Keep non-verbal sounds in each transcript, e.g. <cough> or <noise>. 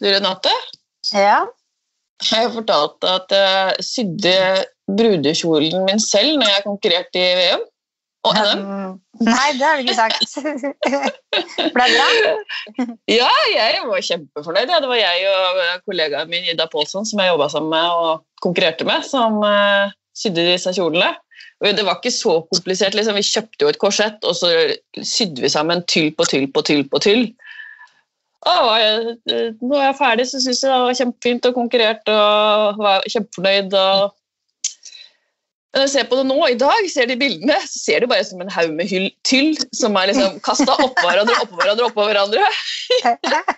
Du, Renate, Ja. jeg fortalte at jeg sydde brudekjolen min selv når jeg konkurrerte i VM og NM. Um, Nei, det har du ikke sagt. <laughs> Ble det bra? Ja, jeg var kjempefornøyd. Det var jeg og kollegaen min Ida Pålsson som jeg jobba sammen med og konkurrerte med, som uh, sydde disse kjolene. Og det var ikke så komplisert. Liksom. Vi kjøpte jo et korsett, og så sydde vi sammen tyll på tyll på tyll på tyll. Og nå er jeg er ferdig, så syns jeg det var kjempefint og konkurrert og var kjempefornøyd. Og når jeg ser på det nå, i dag, ser de bildene, så ser det bare som en haug med hyll, tyll som er liksom <laughs> kasta oppå hverandre, oppå hverandre, oppå hverandre. <laughs>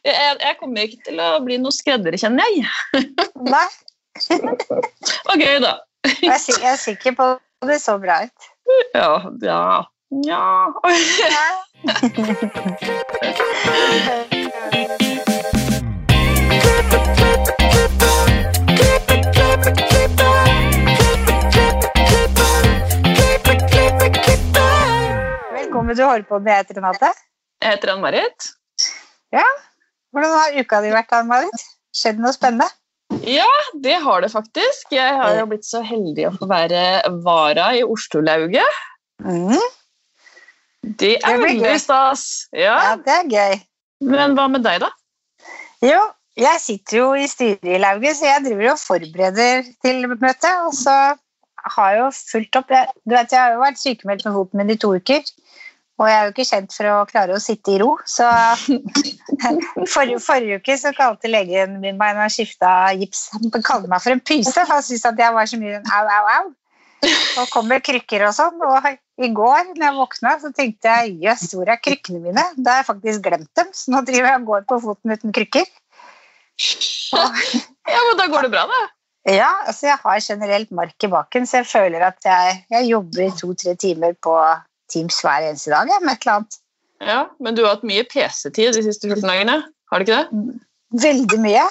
Jeg, jeg kommer ikke til å bli noe skredder, kjenner jeg. Nei, <laughs> Det var gøy, da. jeg er, jeg er sikker på at det så bra ut. Ja, ja, ja. Velkommen til Hårpodden. Jeg heter Renate. Jeg heter Ann-Marit. Ja. Hvordan har uka di vært, Ann-Marit? Skjedd noe spennende? Ja, det har det faktisk. Jeg har jo blitt så heldig å få være vara i Oslo-lauget. Mm. Det er Det veldig stas. Ja. Ja, det er gøy. Men hva med deg, da? Jo, jeg sitter jo i styret i lauget, så jeg driver og forbereder til møtet. Og så har jeg jo fulgt opp jeg, Du vet, jeg har jo vært sykemeldt med foten min i to uker. Og jeg er jo ikke kjent for å klare å sitte i ro, så <laughs> forrige, forrige uke så kalte legen min meg når han skifta gips Han kalte meg for en pyse, for han syntes at jeg var så mye au, au, au. Og kom med krykker og sånn. Og i går når jeg våkna, så tenkte jeg jøss, hvor er krykkene mine? Da har jeg faktisk glemt dem, så nå driver jeg og går på foten uten krykker. Og, <laughs> Ja, men Da går det bra, da. ja, altså jeg har generelt mark i baken, så jeg føler at jeg, jeg jobber to-tre timer på Teams hver eneste dag ja, med et eller annet. Ja, Men du har hatt mye PC-tid de siste 14 dagene? Har du ikke det? Veldig mye.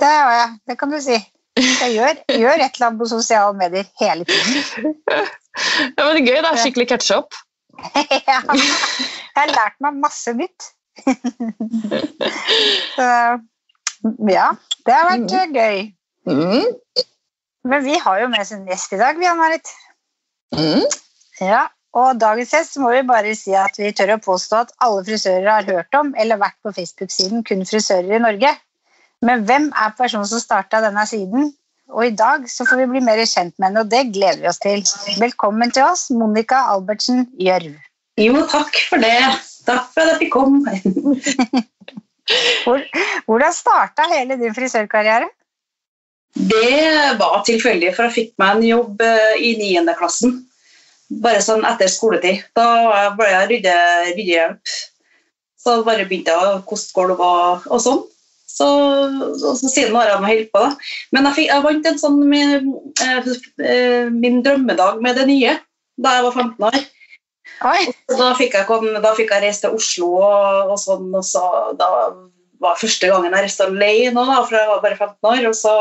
Det har jeg, det kan du si. Jeg gjør, gjør et eller annet på sosiale medier hele tiden. <laughs> Ja, men det er Gøy, Det er Skikkelig catch-up. <laughs> Ja, jeg har lært meg masse nytt. <laughs> Så, ja, det har vært eh, gøy. Mm. Men vi har jo med oss en gjest i dag, vi, Ann-Marit. Mm. Ja, og dagens gjest må vi bare si at vi tør å påstå at alle frisører har hørt om eller vært på Facebook-siden Kun frisører i Norge. Men hvem er personen som starta denne siden? Og i dag så får vi bli mer kjent med henne, og det gleder vi oss til. Velkommen til oss, Monica Albertsen Gjørv. Jo, takk for det. Takk for at jeg fikk komme. <laughs> Hvordan starta hele din frisørkarriere? Det var tilfeldig, for jeg fikk meg en jobb eh, i 9. klassen. Bare sånn etter skoletid. Da ble jeg rydde, ryddehjelp. Så bare begynte jeg å koste gulv og, og sånn. Så, og så siden har jeg holdt på. Da. Men jeg, fikk, jeg vant en sånn min, eh, eh, min drømmedag med det nye da jeg var 15 år. Da fikk jeg, da fikk jeg reise til Oslo og, og sånn, og så da var første gangen jeg reiste alene, da, for jeg var bare 15 år. Og så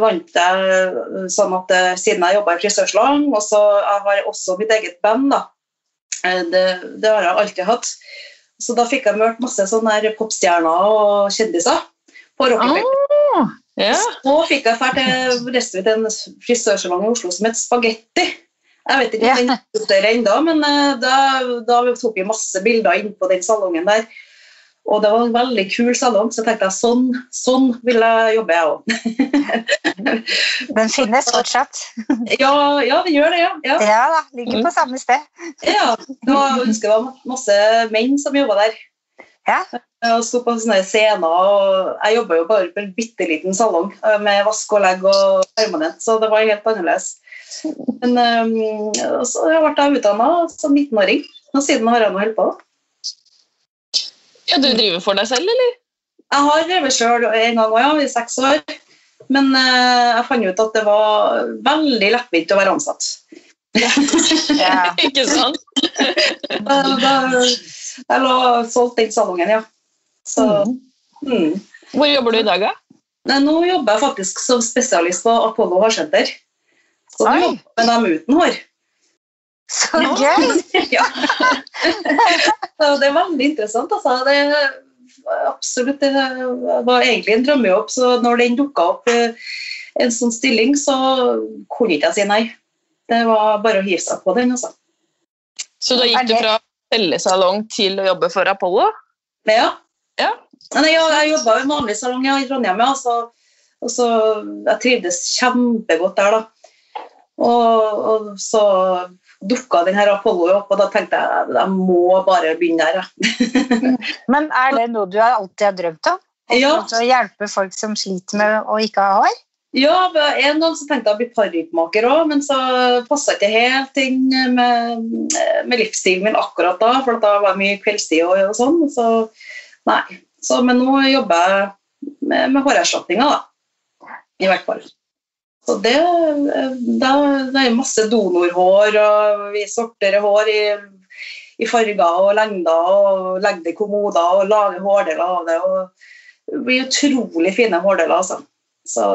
vant jeg sånn at eh, siden jeg jobba i frisørsalong, og så jeg har også mitt eget band, da. Det, det har jeg alltid hatt. Så da fikk jeg hørt masse sånne popstjerner og kjendiser på Rockefeller. Ah, yeah. Så fikk jeg dra til en frisørsalong i Oslo som het Spagetti. Jeg vet ikke om den er ennå, men eh, da, da tok vi masse bilder inn på den salongen der. Og det var en veldig kul salong, så jeg tenkte jeg, sånn, sånn vil jeg jobbe, jeg òg. den finnes <laughs> fortsatt. ja, ja, det gjør det, ja. ja. Ja da, ligger på samme sted. ja. Var, jeg husker det var masse menn som jobba der. Ja. Jeg sto på sånne scener, og jeg jobba jo bare på en bitte liten salong eh, med vask og legg og permanent, så det var helt annerledes. Men um, så ble jeg utdanna som 19-åring, og siden har jeg nå holdt på. Ja, Du driver for deg selv, eller? Jeg har drevet sjøl en gang òg, ja, i seks år. Men eh, jeg fant ut at det var veldig lettvint å være ansatt. <laughs> <laughs> Ikke sant? Da, da, jeg lå solgt den salongen, ja. Så, mm. Hvor jobber du i dag, da? Nå jobber jeg faktisk som spesialist på Apollo hårsenter. Så nå jobber dem uten hår. Så gøy! <laughs> ja. Så det er veldig interessant. Altså. Det, absolutt. Det var egentlig en drømmejobb, så når den dukka opp eh, en sånn stilling, så kunne ikke jeg si nei. Det var bare å hive seg på den. altså. Så da gikk du fra fellesalong til å jobbe for Apollo? Ja. Ja. Nei, jeg, jeg jobba i en vanlig salong ja, i Trondheim, ja, så, og så jeg trivdes kjempegodt der. da. Og, og så dukka den her Apollo opp, og da tenkte jeg jeg må bare begynne der. <laughs> Men er det noe du alltid har drømt om? Ja. Å hjelpe folk som sliter med å ikke ha hår? Ja, En gang så tenkte jeg å bli parykkmaker òg, men så passa ikke helt inn med, med livsstilen min akkurat da, for da var det mye kveldstid og, og sånn. Så nei. Så, men nå jobber jeg med, med hårerstatninger, da. I hvert fall. Så det, det, det er masse donorhår, og vi sorterer hår i, i farger og lengder og legger det i kommoder og lager hårdeler av det. og Det blir utrolig fine hårdeler. altså. Så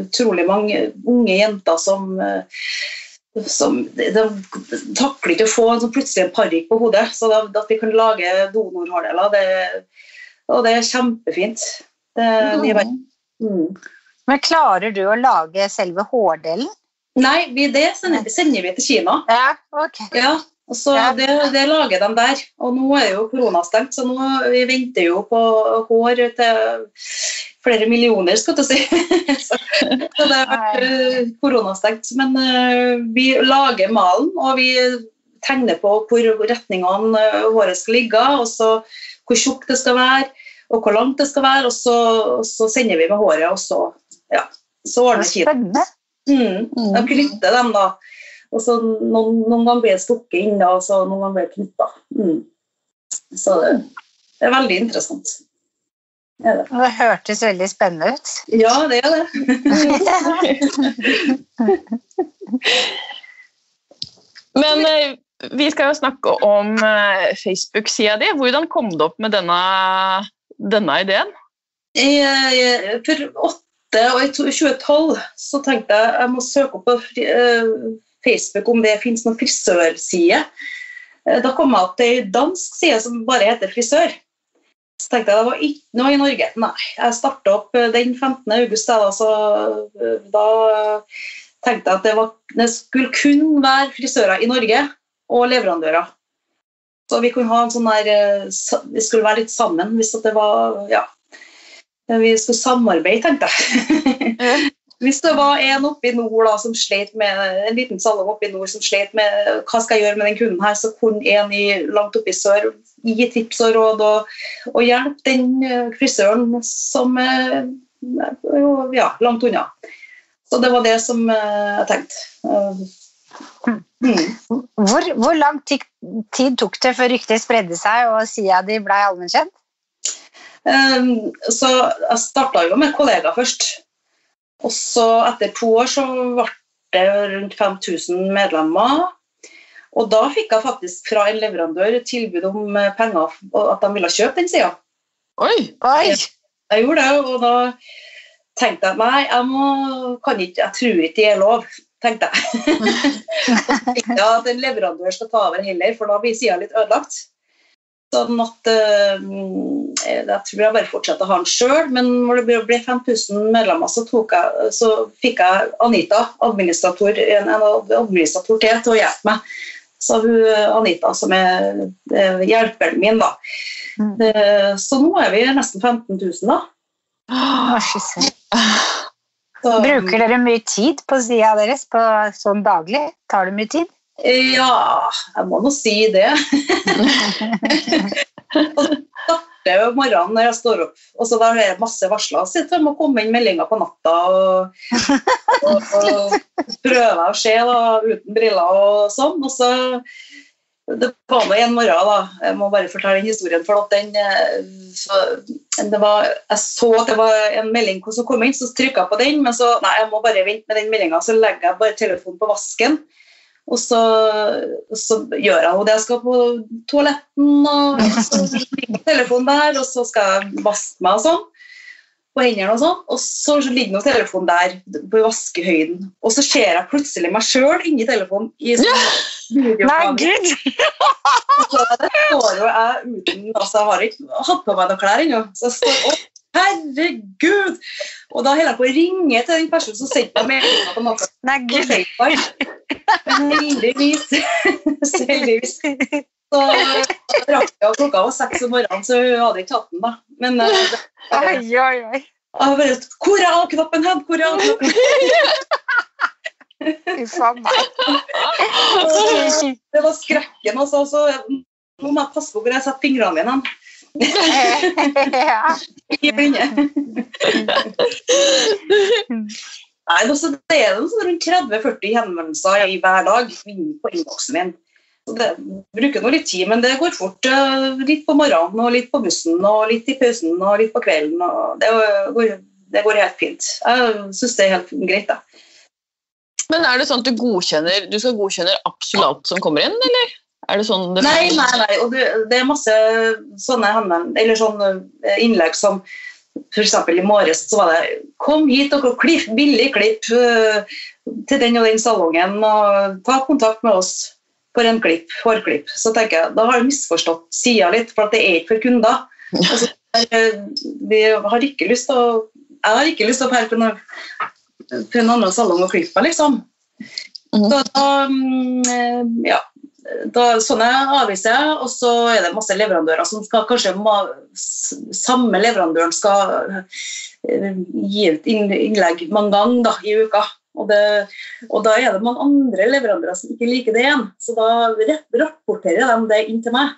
utrolig mange unge jenter som, som de, de takler ikke å få en sånn plutselig en parykk på hodet. Så da, at vi kan lage donorhårdeler, det, og det er kjempefint. Det. Mm. Men klarer du å lage selve hårdelen? Nei, vi, det sender, sender vi til Kina. Ja, ok. Ja, og så Ja. det, det lager de der. Og nå er jo koronastengt, så nå vi venter jo på hår til flere millioner, skal du si. <laughs> så, så det har vært eh, koronastengt. Men uh, vi lager malen, og vi tegner på hvor retningene håret skal ligge, og så hvor tjukt det skal være, og hvor langt det skal være, og så, og så sender vi med håret, og så, ja, så ordner Kina. Spennende. Mm. Mm. De knytter dem, da. Og så noen, noen ganger blir det stukket inn, da, og så noen ganger blir det knytta. Mm. Så det, det er veldig interessant. Det er det. Det hørtes veldig spennende ut. Ja, det er det. <laughs> Men eh, vi skal jo snakke om eh, Facebook-sida di. Hvordan kom du opp med denne, denne ideen? I, eh, for åtte og i 2012 så tenkte jeg jeg må søke opp på eh, Facebook om det finnes noen frisørside. Eh, Da kom jeg opp til ei dansk side som bare heter frisør. Så tenkte jeg det var ikke noe i Norge. Nei, jeg starta opp eh, den 15. august, da, så da tenkte jeg at det, var, det skulle kun være frisører i Norge og leverandører. Så vi kunne ha en sånn der, vi skulle være litt sammen hvis det var ja, vi skulle samarbeide, tenkte jeg. <laughs> Hvis det var en oppe i nord da, som slet med, en liten salong oppe i nord som slet med hva skal jeg gjøre med den kunden her, så kunne en i, langt oppe i sør gi tips og råd og, og hjelpe den eh, frisøren som er ja, langt unna. Så det var det som eh, jeg tenkte. Eh, mm. Hvor, hvor lang tid, tid tok det før ryktet spredde seg og sida di ble allmennkjent? Um, så jeg starta jo med kollegaer først. Og så etter to år så ble det rundt 5000 medlemmer. Og da fikk jeg faktisk fra en leverandør tilbud om eh, penger, og at de ville kjøpe den sida. Oi! Oi! Jeg gjorde det, og da tenkte jeg nei, jeg, må, kan ikke, jeg tror ikke det er lov. tenkte jeg. <laughs> Og så tenkte jeg at en leverandør skal ta over heller, for da blir sida litt ødelagt. Sånn at eh, Jeg tror jeg bare fortsetter å ha den sjøl, men når det ble 5000 medlemmer, så, tok jeg, så fikk jeg Anita, administrator, en, en administrator til, til å hjelpe meg. Så hun Anita, som er eh, hjelperen min, da. Mm. Eh, Så nå er vi nesten 15 000, da. Åh. Så, Bruker dere mye tid på sida deres på sånn daglig? Tar det mye tid? Ja, jeg må nå si det. <laughs> og det starter jo morgenen når jeg står opp, og så er jeg masse varsler. Så jeg må komme inn meldinger på natta og, og, og prøve å se da, uten briller og sånn. Og så det var nå en morgen, da. Jeg må bare fortelle den historien. for at den, eh, så, det var, Jeg så at det var en melding som kom inn, så trykka jeg på den. Men så nei, jeg må bare vente med den meldinga, så legger jeg bare telefonen på vasken. Og så, så gjør jeg jo det. Jeg skal på toaletten, og så ligger telefonen der, og så skal jeg vaske meg og sånn. på hendene, og sånn, og så ligger nå telefonen der på vaskehøyden. Og så ser jeg plutselig meg sjøl inni telefonen. i sånn Nei, gud! Så står jo jeg uten altså Jeg har ikke hatt på meg noen klær ennå. Så jeg står Å, herregud! Og da holder jeg på å ringe til den personen som sendte meg meldinga på natta. Nei, gud. <laughs> Heldigvis så heldigvis så rakk jeg klokka var seks om morgenen, så hun hadde ikke tatt den, da. Men eh, det, Oi, oi, oi. jeg bare Hvor er av-knappen hen? Hvor er av-knappen? Uff <laughs> a meg. Det var skrekken, altså. Så nå må jeg passe på hvor jeg setter fingrene mine. Ikke blinde. Nei, altså, det er rundt 30-40 henvendelser i hver dag på innboksen min. Så det bruker nå litt tid, men det går fort. eh, Litt på morgenen, og litt på bussen, og litt i pausen og litt på kvelden. Det, går, det går helt fint. Jeg syns det er helt greit. Da. Men er det sånn at du godkjenner Du skal godkjenne absolutt alt som kommer inn, eller? Er det sånn det Nei, nei, nei. Og det, det er masse sånne, eller sånne eh, innlegg som f.eks. i morges så var det 'Kom hit og klipp, billig klipp eh, til den og den salongen, og ta kontakt med oss for en klipp, hårklipp'. Så tenker jeg, Da har jeg misforstått sida litt, for at det er ikke for kunder. Altså, vi har ikke lyst til å Jeg har ikke lyst til å dra på, noe- på en annen salong og klippe meg, liksom. Mhm. Så da, mm, eh, ja, da, sånne avviser jeg, og så er det masse leverandører som skal kanskje samme leverandøren skal eh, gi ut innlegg mange ganger da, i uka. Og, det, og da er det mange andre leverandører som ikke liker det igjen, så da rapporterer de det inn til meg.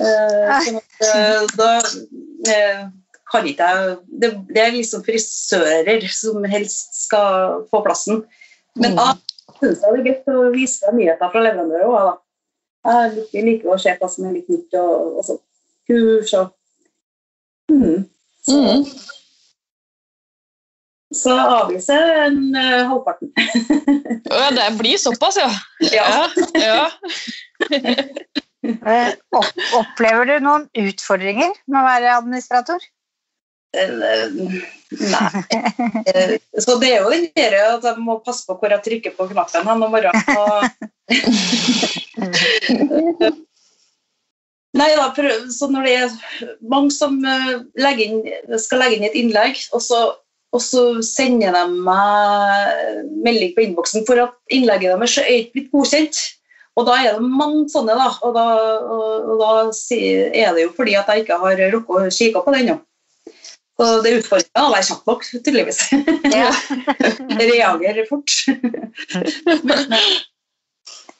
Eh, sånn at, eh, da kan ikke jeg det, det er liksom frisører som helst skal få plassen. Men Mm. jeg syns det er gøy å vise deg nyheter fra leverandører òg. Jeg liker, liker å se hva som er litt nytt og, og sånn. Kurs og mm. Så, mm. så avviser jeg en uh, halvparten. Å <laughs> ja, det blir såpass, ja. ja. ja. Eh, opp- Opplever du noen utfordringer med å være administrator? Eh, Nei. Eh, Så det er jo den der at jeg må passe på hvor jeg trykker på knappen hen om morgenen. <laughs> Nei da, så når det er mange som eh, inn, skal legge inn et innlegg, og så, og så sender de meg melding på innboksen for at innlegget deres er ikke blitt godkjent. Og da er det mange sånne, da. Og da, og, og da er det jo fordi at jeg ikke har rukket å kikke på det ennå. Så det er utfordrende å være kjapp nok, tydeligvis. Ja. <laughs> Reagerer fort. Men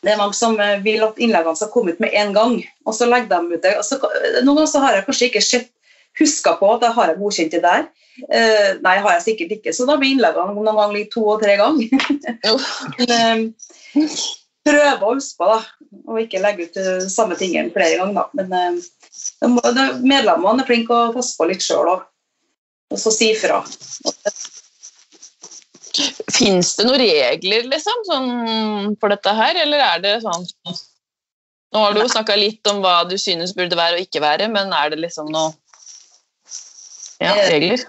det er mange som eh, vil at innleggene skal komme ut med en gang, og så legger de ut det. Så, noen ganger har jeg kanskje ikke sett, huska på at jeg har jeg godkjent det der. Eh, nei, har jeg sikkert ikke, så da blir innleggene noen ganger to og tre ganger. Eh, prøve å huske på, da, og ikke legge ut samme tingen flere ganger. Da. Men eh, medlemmene er flinke å passe på litt sjøl òg, og så si fra. Fins det noen regler liksom, sånn, for dette her, eller er det sånn Nå har du jo snakka litt om hva du synes burde være og ikke være, men er det liksom noe ja, Eh, regler?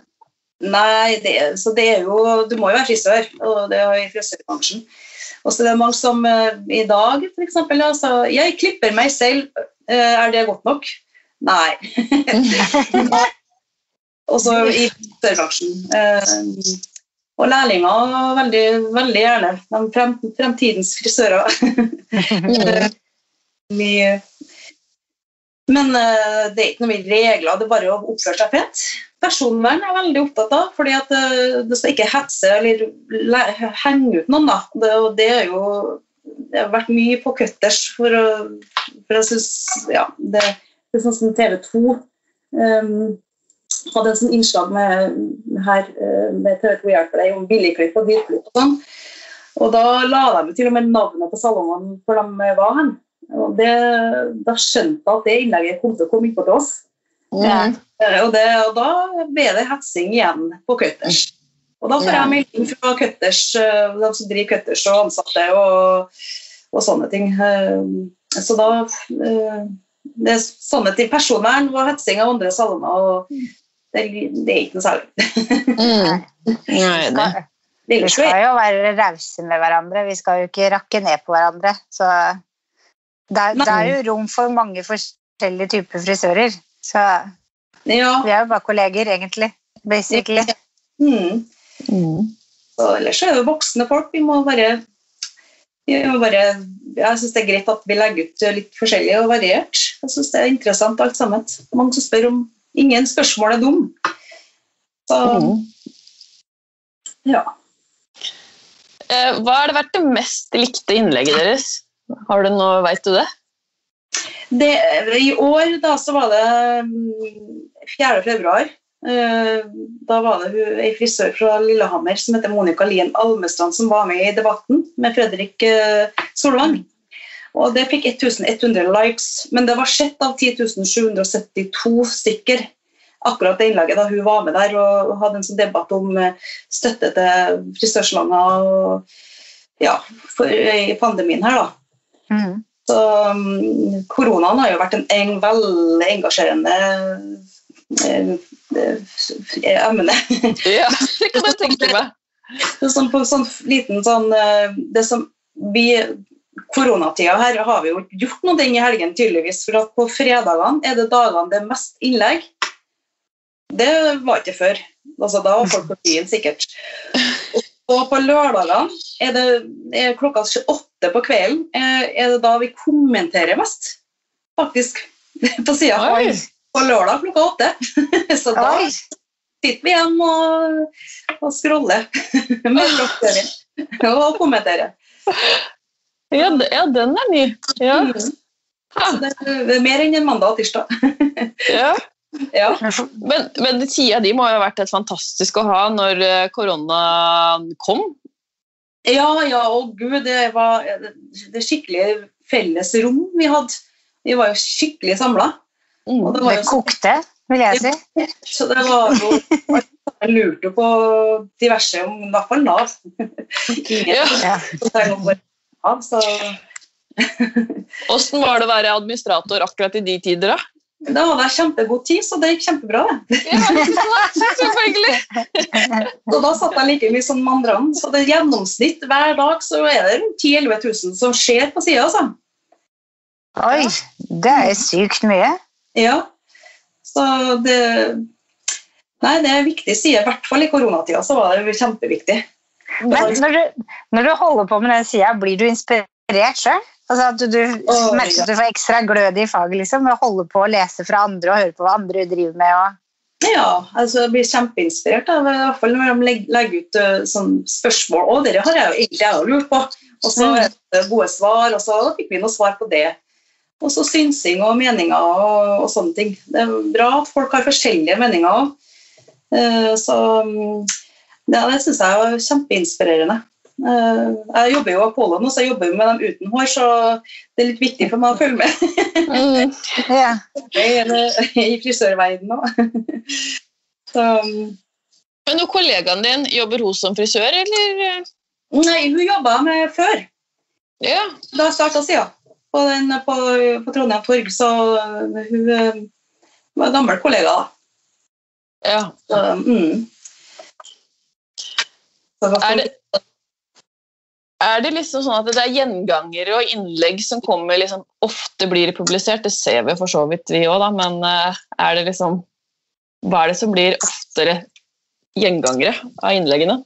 Nei, det, så det er jo Du må jo være frisør, og det er i frisørbransjen. Og så det er mange som eh, i dag, f.eks. Altså, jeg klipper meg selv. Eh, er det godt nok? Nei. <laughs> <laughs> Også i frisørbransjen. Eh, og lærlinger veldig, veldig gjerne. De frem, fremtidens frisører. <laughs> Mm. Men eh, det er ikke noen regler, det er bare å oppføre seg pent. Personvern er jeg veldig opptatt av, fordi at eh, det skal ikke hetse eller henge ut noen. Det, og det er jo Det har vært mye på cutters for å for jeg synes, ja, det, det er sånn som TV 2 um, hadde en sånn innslag med, her, eh, med TV 2 hjelper deg om billigklipp og dyrklipp og sånn. Og da la de til og med navnet på salongene hvor de var hen. Og det, da skjønte jeg at det innlegget kom til å komme innpå til oss. Mm. Ja, Og, det, og da ble det hetsing igjen på Cutters. Og da får jeg melding fra Cutters, eh, de som driver Cutters og ansatte og, og sånne ting. Eh, Så da eh, Det er sånne til Personvern og hetsing av andre salonger. Og Det, det er ikke noe særlig. Mm. Nei, det. Vi skal jo være rause med hverandre, vi skal jo ikke rakke ned på hverandre. Så det er, det er jo rom for mange forskjellige typer frisører. Så Ja. vi er jo bare kolleger, egentlig. Basically. Mm. Mm. Så ellers er det jo voksne folk. Vi må bare, vi må bare Jeg syns det er greit at vi legger ut litt forskjellig og variert. Jeg syns det er interessant alt sammen. Mange som spør om Ingen spørsmål er dum. Så Mm. ja. Eh, Hva har det vært det mest likte innlegget deres? Har du noe, Veit du det? Det, I år da, så var det mm, 4. februar. Eh, Da var det ei frisør fra Lillehammer som heter Monica Lien Almestrand som var med i debatten med Fredrik eh, Solvang. Og det fikk 1100 likes, men det var sett av 10 772 stykker. Akkurat det innlegget da hun var med der og hadde en sånn debatt om eh, støtte til frisørslanger og ja, for, i pandemien her, da. Mm. Så um, koronaen har jo vært en, en veldig engasjerende emne. Ja, <laughs> det kan jeg tenke meg. Det er sånn, på sånn liten sånn eh, Det som vi Koronatida her har vi jo gjort noe i helgen, tydeligvis. For at på fredagene er det dagene det er mest innlegg. Det var ikke før. Altså, da var folk på byen, sikkert. Og på lørdagene er det er klokka åtte på kvelden eh, er det da vi kommenterer mest, faktisk, <laughs> på sida. På lørdag klokka åtte. <laughs> Så da Oi! sitter vi igjen og, og scroller <laughs> og kommenterer. Ja, ja, den er ny. Ja. Så det er mer enn en mandag og tirsdag. <laughs> ja. Ja. Men, men tida di må jo ha vært helt fantastisk å ha når eh, korona kom. ja, ja, å gud, det var det skikkelig felles rom vi hadde. Vi var jo skikkelig samla. Mm. Det var Det kokte, vil jeg si. så det var jo Jeg lurte på diverse, om i hvert fall Nav. Ingen så Åssen var det å være administrator akkurat i de tider, da? da hadde jeg kjempegod tid, så det gikk kjempebra. det. Ja, selvfølgelig. <laughs> Så da satt jeg like mye som andre. Så det er gjennomsnitt hver dag så er det rundt 10 000-11 000 som skjer på sida. Altså. Oi, det er sykt mye. Ja. Så det Nei, det er viktig side. I hvert fall i koronatida så var det kjempeviktig. Men når du, når du holder på med den sida, blir du inspirert sjøl? Altså at du, du oh, merker at du får ekstra glød i faget liksom, ved å holde på å lese fra andre og høre på hva andre driver med? Og... Ja, altså jeg blir kjempeinspirert. Da. I hvert fall når de legger, ut uh, sånn spørsmål. Og dere har jeg jo egentlig jeg har lurt på. Og så er det gode svar, og så fikk vi noe svar på det. Og så synsing og meninger og, og sånne ting. Det er bra at folk har forskjellige meninger òg. så mm, ja, det syns jeg er kjempeinspirerende. Eh, jeg jobber jo i Apollo nå, så jeg jobber med dem uten hår, så det er litt viktig for meg å følge med Mm. <laughs> Ja. i, i frisørverdenen òg. <laughs> Mm, Men og kollegaen din, jobber hun som frisør, eller? Nei, hun jobba med før. Ja. Da starta sida. På, den, på, på Trondheim Torg, så hun eh, var en gammel kollega. da. ja. Så, mm. så Er det, er det liksom sånn at det er gjengangere og innlegg som kommer liksom ofte blir publisert? Det ser vi for så vidt vi òg, men eh, er det liksom Hva er det som blir oftere gjengangere av innleggene?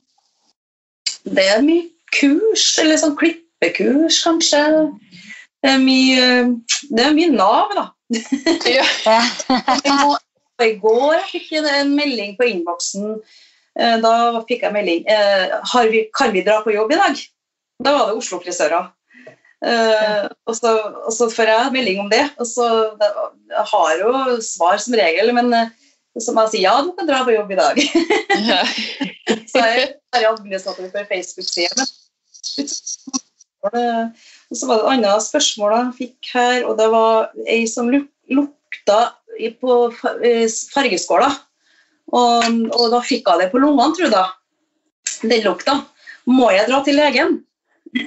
det er mye kurs, eller sånn klippekurs, kanskje. Det er mye, det er mye Nav, da. Ja. <laughs> Ja. I går- fikk jeg en melding på innboksen. Eh, Da fikk jeg melding eh, har vi, Kan vi dra på jobb i dag? Da var det Oslo-frisører. Uh, og, så, og så får jeg melding om det. Og så Jeg har jo svar som regel, men som jeg si ja, du kan dra på jobb i dag. <laughs> så jeg er administrator for Facebook-sida. Og så var det et annet spørsmål jeg fikk her, og det var ei som lukta på eh, fargeskåla. Og, og da fikk hun det på lungene, tror jeg. da. Den lukta. Må jeg dra til legen? <laughs>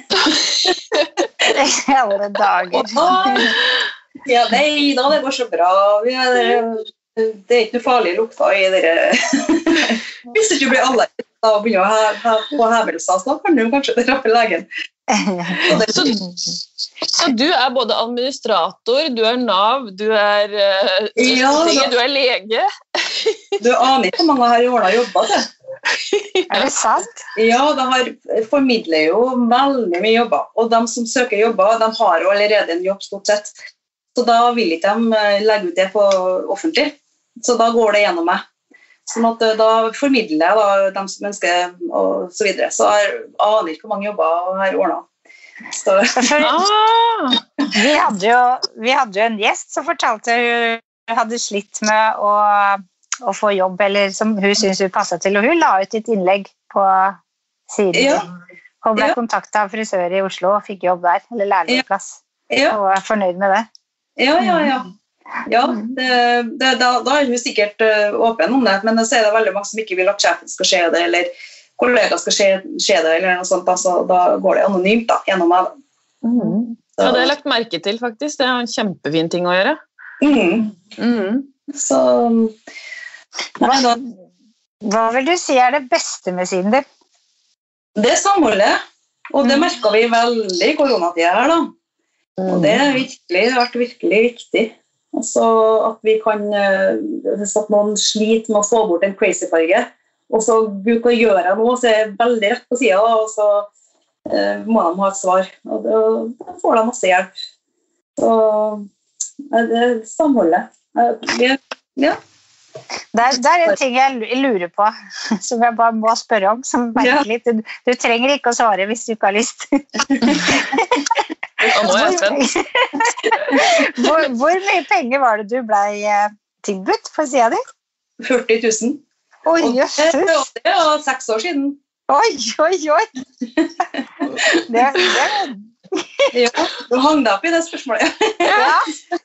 Hele dager. Og da ja, nei da, det går så bra. Det er ikke noe farlig lukta i dere <laughs> Hvis du ikke blir allergisk og begynner å ha, ha, få hevelser, så kan du kanskje dra til legen. Så, så du er både administrator, du er Nav, du er uh, Ja, da. du er lege. Du aner ikke hvor mange her i årene jobba du. Er det sant? Ja, de har, formidler jo veldig mye jobber. Og de som søker jobber, de har jo allerede en jobb, stort sett. Så da vil ikke de eh, legge ut det på offentlig. Så da går det gjennom meg. Sånn at eh, Da formidler jeg da, dem som ønsker, og så videre. Så jeg aner ikke hvor mange jobber jeg har ordna. Så Ah, <laughs> vi, hadde jo, vi hadde jo en gjest som fortalte hun hadde slitt med å, å få jobb, eller som hun syntes hun passa til. Og hun la ut et innlegg på siden Ja. Hun ble Ja. kontakta av frisør i Oslo og fikk jobb der. Eller lærlingplass. ja, Og var fornøyd med det. ja, ja. ja. Ja, det, det, da, da er hun sikkert eh, åpen om det, men så er det veldig mange som ikke vil at sjefen skal se det, eller kollegaer skal se, se det, eller noe sånt. Altså, da går det anonymt da, gjennom meg. ja, det har jeg lagt merke til, faktisk. Det er en kjempefin ting å gjøre. Mm. Mm. Så Nei, da, Hva vil du si er det beste med siden din? det er samholdet, og det merka vi veldig i koronatida her, da. Og det virkelig, har vært virkelig viktig. Altså at vi kan eh, Hvis at noen sliter med å få bort en crazy-farge, og så Gud, hva gjør jeg nå? Så er jeg veldig rett på sida, og så eh, må de ha et svar. Og da får de masse hjelp. Så det er samholdet. Eh, Ja. Det er, det er en ting jeg lurer på, <laughs> som jeg bare må spørre om. Som Ja. merker litt. Du, du trenger ikke å svare hvis du ikke har lyst. <laughs> Og nå er jeg spent. <laughs> Hvor, hvor mye penger var det du blei eh, tilbudt på sida di? 40 000. Oi, Og det var seks år siden. Oi, oi, oi! Det, det, Ja, du hang deg opp i det spørsmålet. ja,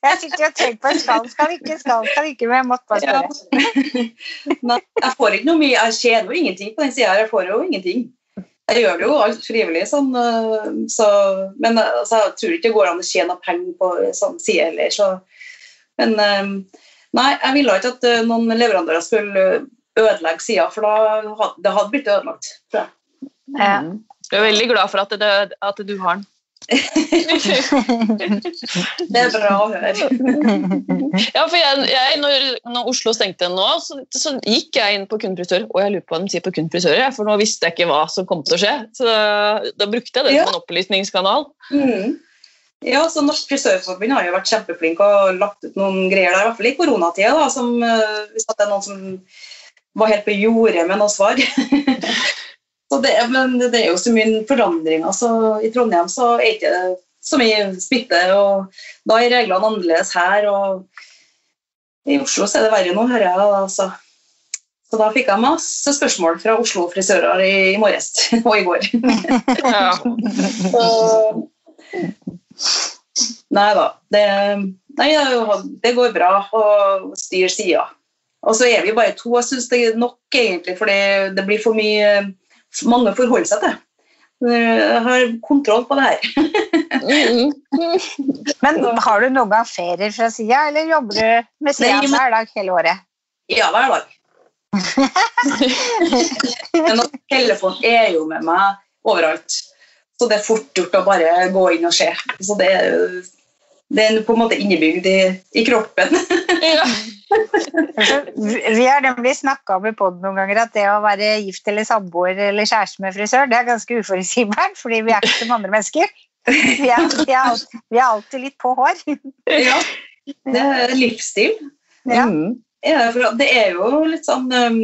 jeg sitter og tenker på skal, skal ikke, skal, skal ikke, men jeg måtte bare spørre. Ja. jeg får ikke noe mye, jeg tjener jo ingenting på den sida. Jeg får jo ingenting. Jeg gjør det jo alt frivillig, sånn, øh, så, men øh, altså, jeg tror ikke det går an å tjene penger på sånn side heller. Så, men nei, jeg ville ikke at noen leverandører skulle ødelegge sida, for da det hadde blitt ødelagt. tror jeg. Mhm. Jeg er veldig glad for at, det, at du har den. Det er bra å høre. <laughs> Ja, for jeg, jeg, når, når Oslo stengte nå, så, så gikk jeg inn på kundefrisør, og jeg lurer på hva de sier på kundefrisører, for nå visste jeg ikke hva som kom til å skje. Så da, da brukte jeg det Ja. som en opplysningskanal. Mm. Ja, så Norsk frisørforbund har jo vært kjempeflink og lagt ut noen greier der, i hvert fall i koronatida, da, som, øh, hvis det er noen som var helt på jordet med noe svar. <laughs> så det, men det er jo så mye forandringer, Altså, i Trondheim så er ikke så mye smitte, og da er reglene annerledes her, og i Oslo så er det verre nå, hører jeg. Altså. Så da fikk jeg masse spørsmål fra Oslo frisører i, i morges <laughs> og i går. Ja. Så Nei da. Det, nei, det går bra å styre sida. Og så er vi bare to. Jeg syns det er nok, egentlig, for det, det blir for mye mange forholder seg til. Jeg har kontroll på det her. Mhm. Men har du noen gang ferier fra sida, eller jobber du med sida men- hver dag hele året? Ja, hver dag. <laughs> Men telefonen er jo med meg overalt. Så det er fort gjort å bare gå inn og se. Så det, det er på en måte innebygd i, i kroppen. Ja. <laughs> Altså, vi har nemlig snakka om i poden noen ganger at det å være gift eller samboer eller kjæreste med frisør, det er ganske uforutsigbart, fordi vi er ikke som andre mennesker. Vi er, vi er, alltid, vi er alltid litt på hår. Ja, det er livsstil. Ja. Ja, det er jo litt sånn um,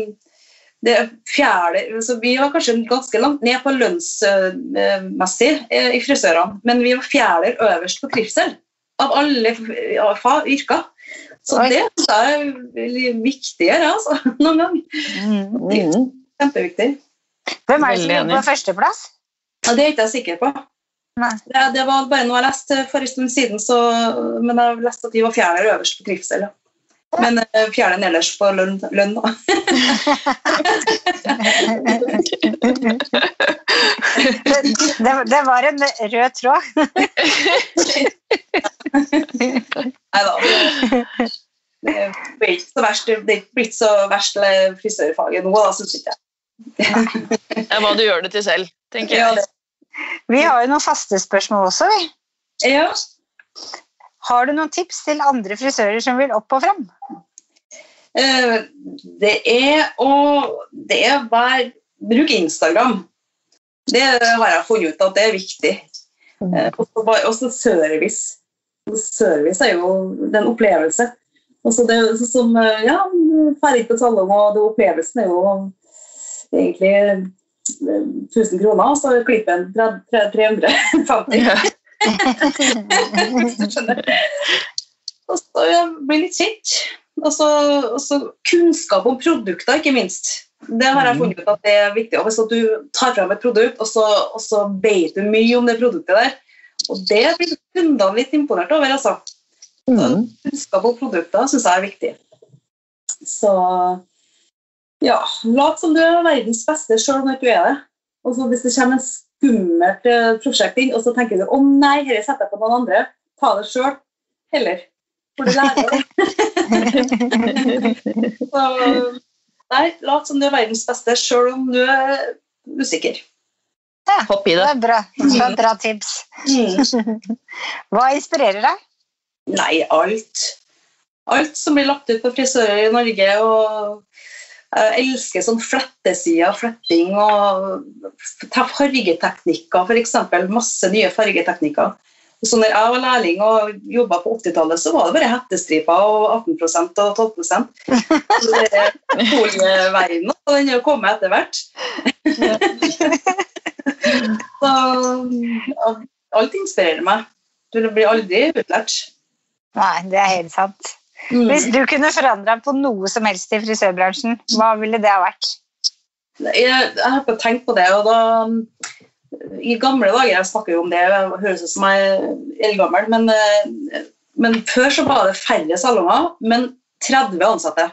det er fjerde, så Vi var kanskje ganske langt ned på lønnsmessig eh, i frisørene, men vi var fjerde øverst på trivsel av alle yrker. Så Oi. det <laughs> er veldig viktigere altså, noen ganger. Mm. mm. Kjempeviktig. Hvem er det som ligger på førsteplass? Ja, det er ikke jeg sikker på. Det, det var bare noe jeg leste for en stund siden, så, men jeg leste at vi var fjerde øverst på trivsel. Ja. Men eh, fjerde nederst på lønn, lønn da. Det, <laughs> det, det var en rød tråd. <laughs> Nei da. Det, Det blir ikke så verst, det blitt så verst eller frisørfaget nå, da, syns ikke jeg. er hva du gjør det til selv, tenker jeg. Vi har jo noen faste spørsmål også, vi. ja. Har du noen tips til andre frisører som vil opp og fram? Eh, Det er å det er bare Bruk Instagram. Det har jeg funnet ut at det er viktig. Mm. Og så bare- og så service. Service er jo det er en opplevelse. Det som eh, Ja, ferdig på tallene og det, opplevelsen er jo egentlig eh, 1000 kroner, og så klipper en 350. <laughs> Ja. Og så ja, bli litt kjent. Og så, kunnskap om produkter, ikke minst. Det har jeg funnet ut at det er viktig. Og hvis du tar fram et produkt, og så, og så vet du mye om det produktet der, og det blir kundene litt imponert over, altså. Mm. Kunnskap om produkter syns jeg er viktig. Så ja, lat som du er verdens beste sjøl om du er det. Og så hvis det kommer en skummelt eh, prosjekt inn, og så tenker du å nei, dette setter jeg på noen andre, ta det sjøl heller. For du lærer <laughs> det. <laughs> Så nei, lat som du er verdens beste sjøl om du er usikker. Hopp i Det det. er bra, det er bra tips. Hva inspirerer deg? Nei, alt. Alt som blir lagt ut på frisører i Norge. og Jeg elsker sånn flettesider, fletting og fargeteknikker, f.eks. Masse nye fargeteknikker. Så når jeg var lærling og jobba på 80-tallet, så var det bare hettestriper og 18% og 12 Så det er <laughs> Folieverdenen, og den er jo kommet etter hvert. Så alt inspirerer meg. Du blir aldri utlært. Nei, det er helt sant. Hvis du kunne forandra på noe som helst i frisørbransjen, hva ville det ha vært? Jeg, jeg har ikke tenkt på det, og da I gamle dager Jeg snakker jo om det, det høres ut som jeg er eldgammel, men, eh, men før så var det færre salonger, men 30 ansatte.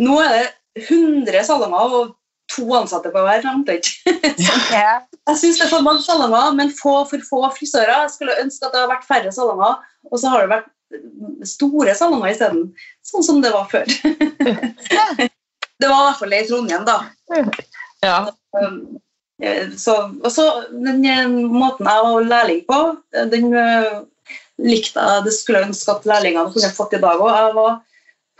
Nå er det 100 salonger og to ansatte på hver. omtrent. <laughs> Ja. Jeg syns det er for mange salonger, men få for få frisører. Jeg skulle ønske at det hadde vært færre salonger, og så har det vært store salonger isteden. Sånn som det var før. <laughs> det var i hvert fall det i Trondheim, da. Ja. Um, eh, Så, og så den eh, måten jeg var lærling på, eh, den likte jeg. Det skulle jeg ønske at lærlingene kunne fått i dag òg. Jeg var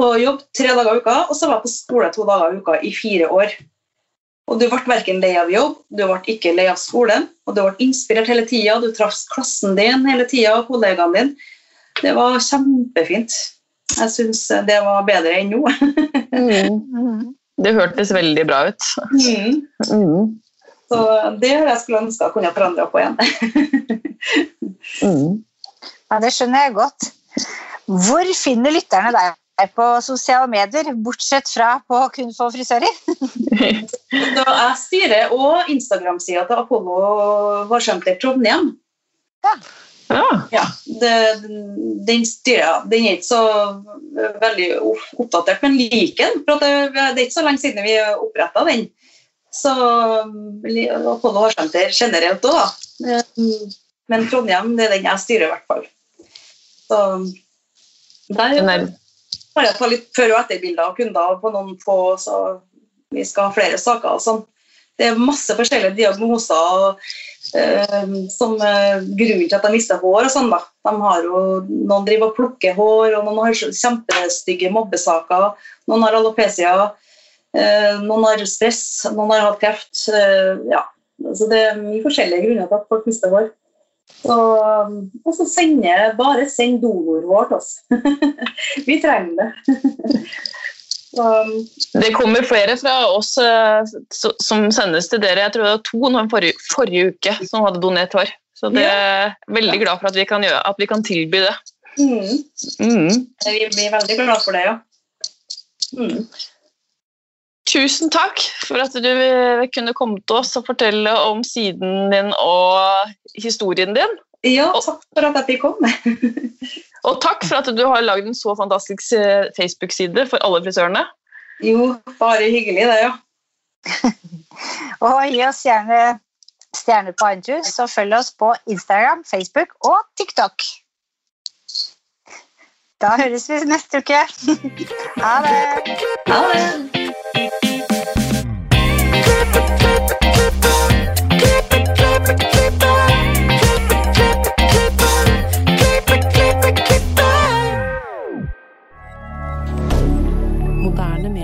på jobb tre dager i uka, og så var jeg på skole to dager i uka i fire år. Og Du ble verken lei av jobb, du ble ikke lei av skolen, og du ble inspirert hele tida. Du traff klassen din hele tida, og kollegaene dine. Det var kjempefint. Jeg syns det var bedre enn nå. Mm. Det hørtes veldig bra ut. Mm. Mm. Så det har jeg skulle ønske jeg kunne forandra på igjen. Mm. Ja, det skjønner jeg godt. Hvor finner lytterne deg på sosiale medier, bortsett fra på Kun for frisører? <laughs> Så jeg styrer òg Instagram-sida til Apollo Hårsenter Trondheim. Ja. Ja, det, den styrer. Den er ikke så veldig oppdatert, men liker den. For det, det er ikke så lenge siden vi oppretta den. Så Apollo Hårsenter generelt òg, da. Men Trondheim det er den jeg styrer, i hvert fall. Så der Har jeg tatt litt før- og etterbilder av kunder på noen få, så vi skal ha flere saker. og sånn. Det er masse forskjellige diagnoser eh, som eh, grunnen til at de mister hår. og sånn da. De har jo, Noen driver og plukker hår, og noen har kjempestygge mobbesaker. Noen har alopecia, eh, noen har stress, noen har hatt kreft. eh, ja. Så Det er mye forskjellige grunner til at folk mister hår. Så, og så sende, bare send donorhår til oss. <laughs> Vi trenger det. <laughs> Så, det kommer flere fra oss eh, som sendes til dere. Jeg tror det var to nå forrige, forrige uke som hadde donert hår. Så det er veldig glad for at vi kan, gjøre, at vi kan tilby det. mm, Mm. vi blir veldig glad for det, ja. Mm. Tusen takk for at du eh, kunne komme til oss og fortelle om siden din og historien din. Ja, takk for at jeg fikk komme. <laughs> Og takk for at du har lagd en så fantastisk eh, Facebook-side for alle frisørene. Jo, bare hyggelig det, ja. <laughs> Og gi oss gjerne stjerner på iTunes, og følg oss på Instagram, Facebook og TikTok. Da høres vi neste uke. <laughs> Ha det. Ha det.